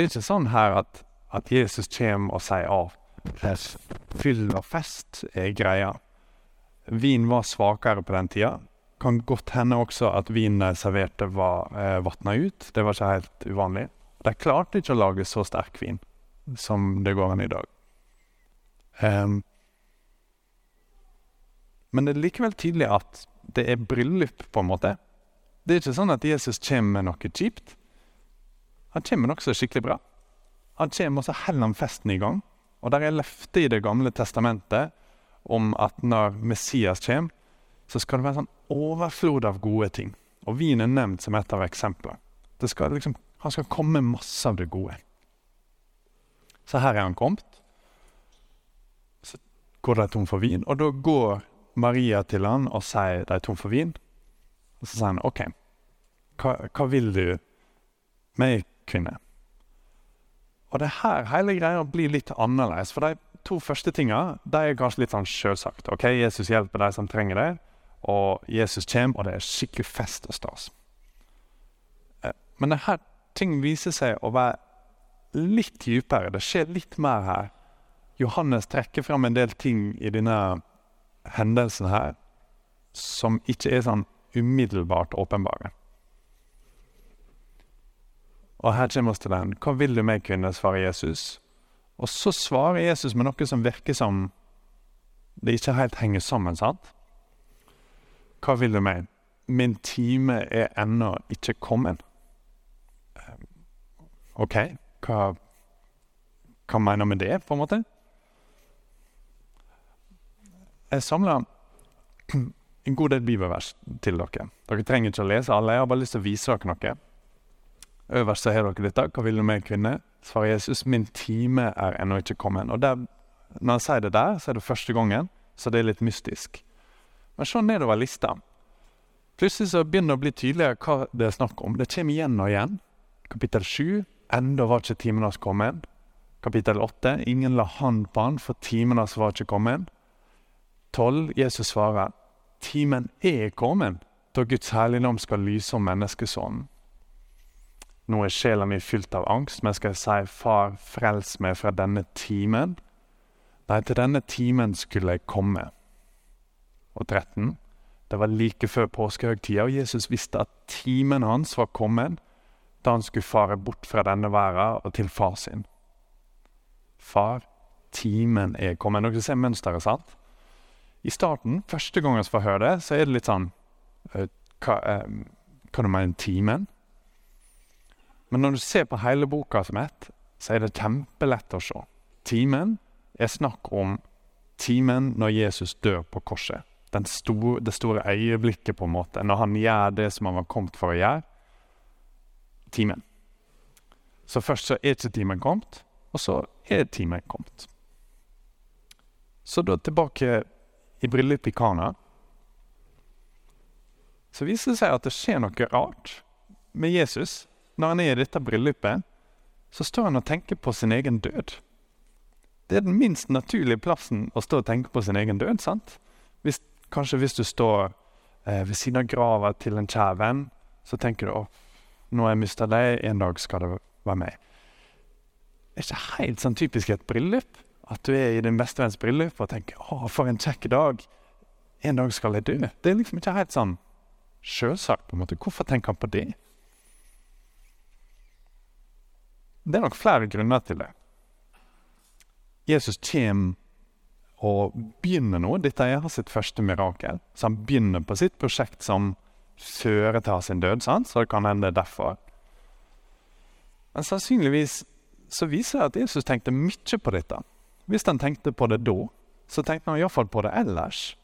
Det er ikke sånn her at, at Jesus kommer og sier av. Fyll og fest er greia. Vin var svakere på den tida. Kan godt hende også at vinen de serverte, var eh, vatna ut. Det var ikke helt uvanlig. De klarte ikke å lage så sterk vin som det går an i dag. Um, men det er likevel tydelig at det er bryllup, på en måte. Det er ikke sånn at Jesus kommer med noe kjipt. Han kommer nokså skikkelig bra. Han kommer og så holder han festen i gang. Og der er løfte i Det gamle testamentet om at når Messias kommer, så skal det være sånn overflod av gode ting. Og vin er nevnt som et av eksemplene. Liksom, han skal komme masse av det gode. Så her er han kommet. Så går de tom for vin, og da går Maria til han og sier de er tom for vin. Og så sier han OK, hva, hva vil du med kvinne? Og det her hele greia blir litt annerledes. For de to første tinga er kanskje litt sånn sjølsagt. Ok, Jesus hjelper de som trenger det, og Jesus kommer, og det er skikkelig fest og stas. Eh, men det her ting viser seg å være litt dypere. Det skjer litt mer her. Johannes trekker fram en del ting i denne hendelsen her som ikke er sånn umiddelbart åpenbare. Og her kommer vi til den. Hva vil du meg, kvinne? svarer Jesus. Og så svarer Jesus med noe som virker som det ikke helt henger sammen, sant? Hva vil du meg? Min time er ennå ikke kommet. Ehm, OK, hva, hva mener med det, på en måte? Jeg samler en god del bibelvers til dere. Dere trenger ikke å lese alle. Jeg har bare lyst til å vise dere noe. Øverst så har dere dette. Hva vil du med kvinne? Svarer Jesus. Min time er ennå ikke kommet. Og der, når han sier det der, så er det første gangen, så det er litt mystisk. Men se nedover lista. Plutselig så begynner det å bli tydeligere hva det er snakk om. Det kommer igjen og igjen. Kapittel 7. Enda var ikke timen hans kommet. Kapittel 8. Ingen la hånd på han, for timen hans var ikke kommet. 12. Jesus svarer. Timen er kommet, da Guds herligdom skal lyse om menneskesonen. Nå er sjela mi fylt av angst, men skal jeg si, Far, frels meg fra denne timen? Nei, til denne timen skulle jeg komme. Og 13. Det var like før påskehøgtida, og Jesus visste at timen hans var kommet da han skulle fare bort fra denne verden og til far sin. Far, timen er kommet. Dere ser mønsteret, sant? I starten, første gang vi får høre det, så er det litt sånn uh, Hva, uh, hva du mener timen? Men når du ser på hele boka som ett, så er det kjempelett å se. Timen er snakk om timen når Jesus dør på korset. Store, det store øyeblikket, på en måte. Når han gjør det som han var kommet for å gjøre. Timen. Så først så er ikke timen kommet, og så er timen kommet. Så da tilbake i bryllupet i Kana. Så viser det seg at det skjer noe rart med Jesus når han er i dette bryllupet, så står han og tenker på sin egen død. Det er den minst naturlige plassen å stå og tenke på sin egen død. sant? Hvis, kanskje hvis du står eh, ved siden av grava til en kjær venn, så tenker du 'Å, nå har jeg mista deg, en dag skal det være meg'. Det er ikke helt sånn typisk i et bryllup. At du er i din bestevenns bryllup og tenker 'Å, for en kjekk dag'. En dag skal jeg dø. Det er liksom ikke helt sånn sjølsagt. på en måte. Hvorfor tenker han på det? Det er nok flere grunner til det. Jesus kommer og begynner nå. Dette er hans første mirakel. Så han begynner på sitt prosjekt som fører til sin død, sant? så det kan hende derfor. Men sannsynligvis så viser det at Jesus tenkte mye på dette. Hvis han tenkte på det da, så tenkte han iallfall på det ellers.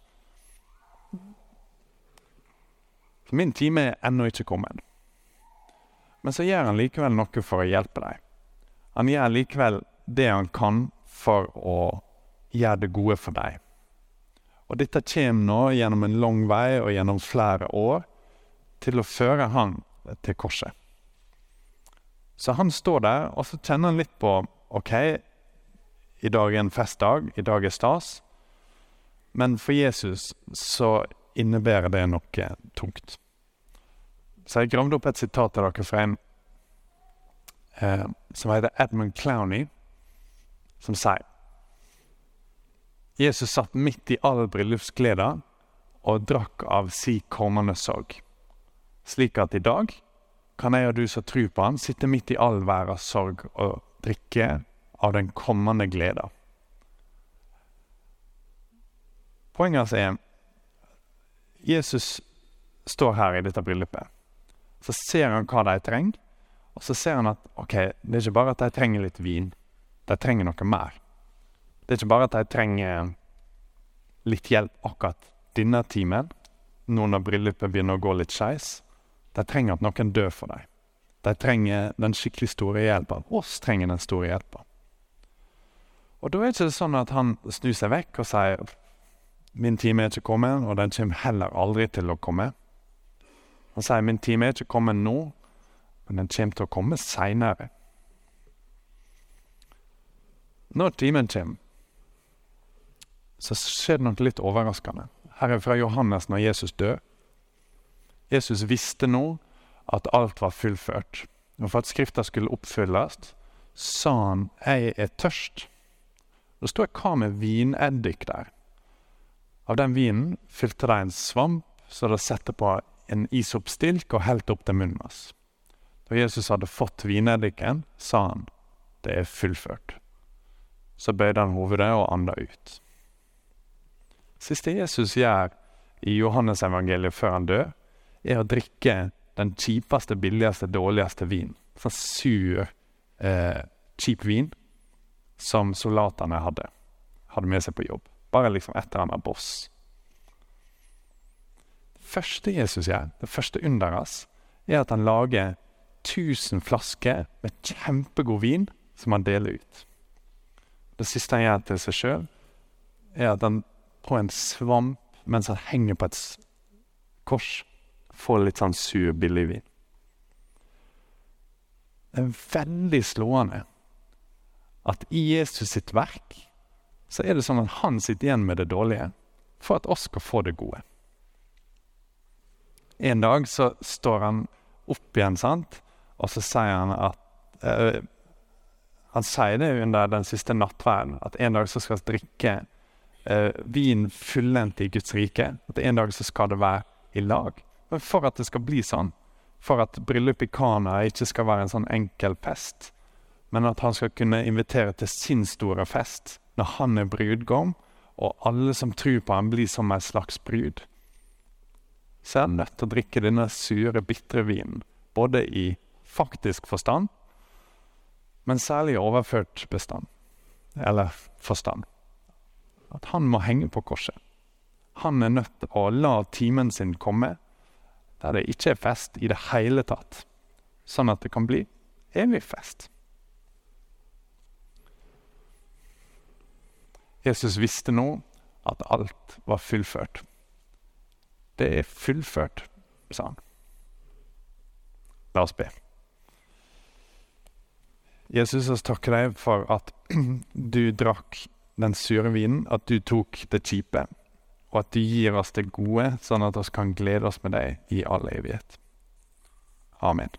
Min time er ennå ikke kommet. Men så gjør han likevel noe for å hjelpe dem. Han gjør likevel det han kan for å gjøre det gode for deg. Og dette kommer nå gjennom en lang vei og gjennom flere år til å føre han til korset. Så han står der, og så kjenner han litt på OK, i dag er en festdag, i dag er stas. Men for Jesus så innebærer det noe tungt. Så jeg gravde opp et sitat til dere fra en eh, som heter Edmund Clowney, som sier Jesus satt midt i all bryllupsgleda og drakk av si kommende sorg, slik at i dag kan jeg og du som tror på han, sitte midt i all verdens sorg og drikke av den kommende gleda. Poenget er Jesus står her i dette bryllupet. Så ser han hva de trenger, og så ser han at ok, det er ikke bare at de trenger litt vin. De trenger noe mer. Det er ikke bare at de trenger litt hjelp akkurat denne timen, nå når bryllupet begynner å gå litt skeis. De trenger at noen dør for dem. De trenger den skikkelig store hjelpa. Oss trenger den store hjelpa. Og da er det ikke sånn at han snur seg vekk og sier min time er ikke kommet, og den kommer heller aldri til å komme. Han sier min time er ikke kommet nå, men den kommer til å komme seinere. Når timen kommer, så skjer det noe litt overraskende. Her er fra Johannes når Jesus dør. Jesus visste nå at alt var fullført. Og for at Skrifta skulle oppfylles, sa han 'Jeg er tørst'. Det står 'hva med vineddik' der. Av den vinen fylte de en svamp, så de satte på en isoppstilk og helte opp til munnen hans. Da Jesus hadde fått vineddiken, sa han, 'Det er fullført'. Så bøyde han hovedet og anda ut. Siste Jesus gjør i Johannesevangeliet før han dør, er å drikke den kjipeste, billigste, dårligste vin. Sånn sur, eh, kjip vin som soldatene hadde. Hadde med seg på jobb. Bare liksom etter han var boss. Det første Jesus gjør, det første underet hans, er at han lager 1000 flasker med kjempegod vin som han deler ut. Det siste han gjør til seg sjøl, er at han på en svamp mens han henger på et kors, får litt sånn sur billigvin. Det er veldig slående at i Jesus sitt verk så er det sånn at han sitter igjen med det dårlige for at oss skal få det gode. En dag så står han opp igjen, sant, og så sier han at eh, Han sier det under den siste nattverden, at en dag så skal vi drikke eh, vin fullendt i Guds rike. At en dag så skal det være i lag. Men for at det skal bli sånn, for at bryllup i Kana ikke skal være en sånn enkel fest, men at han skal kunne invitere til sin store fest når han er brudgom, og alle som tror på ham, blir som en slags brud, så er han nødt til å drikke denne sure, bitre vinen, både i faktisk forstand, men særlig overført bestand, eller forstand. At han må henge på korset. Han er nødt til å la timen sin komme der det ikke er fest i det hele tatt, sånn at det kan bli evig fest. Jesus visste nå at alt var fullført. Det er fullført, sa han. La oss be. Jesus, jeg takker deg for at du drakk den sure vinen, at du tok det kjipe og at du gir oss det gode, sånn at vi kan glede oss med deg i all evighet. Amen.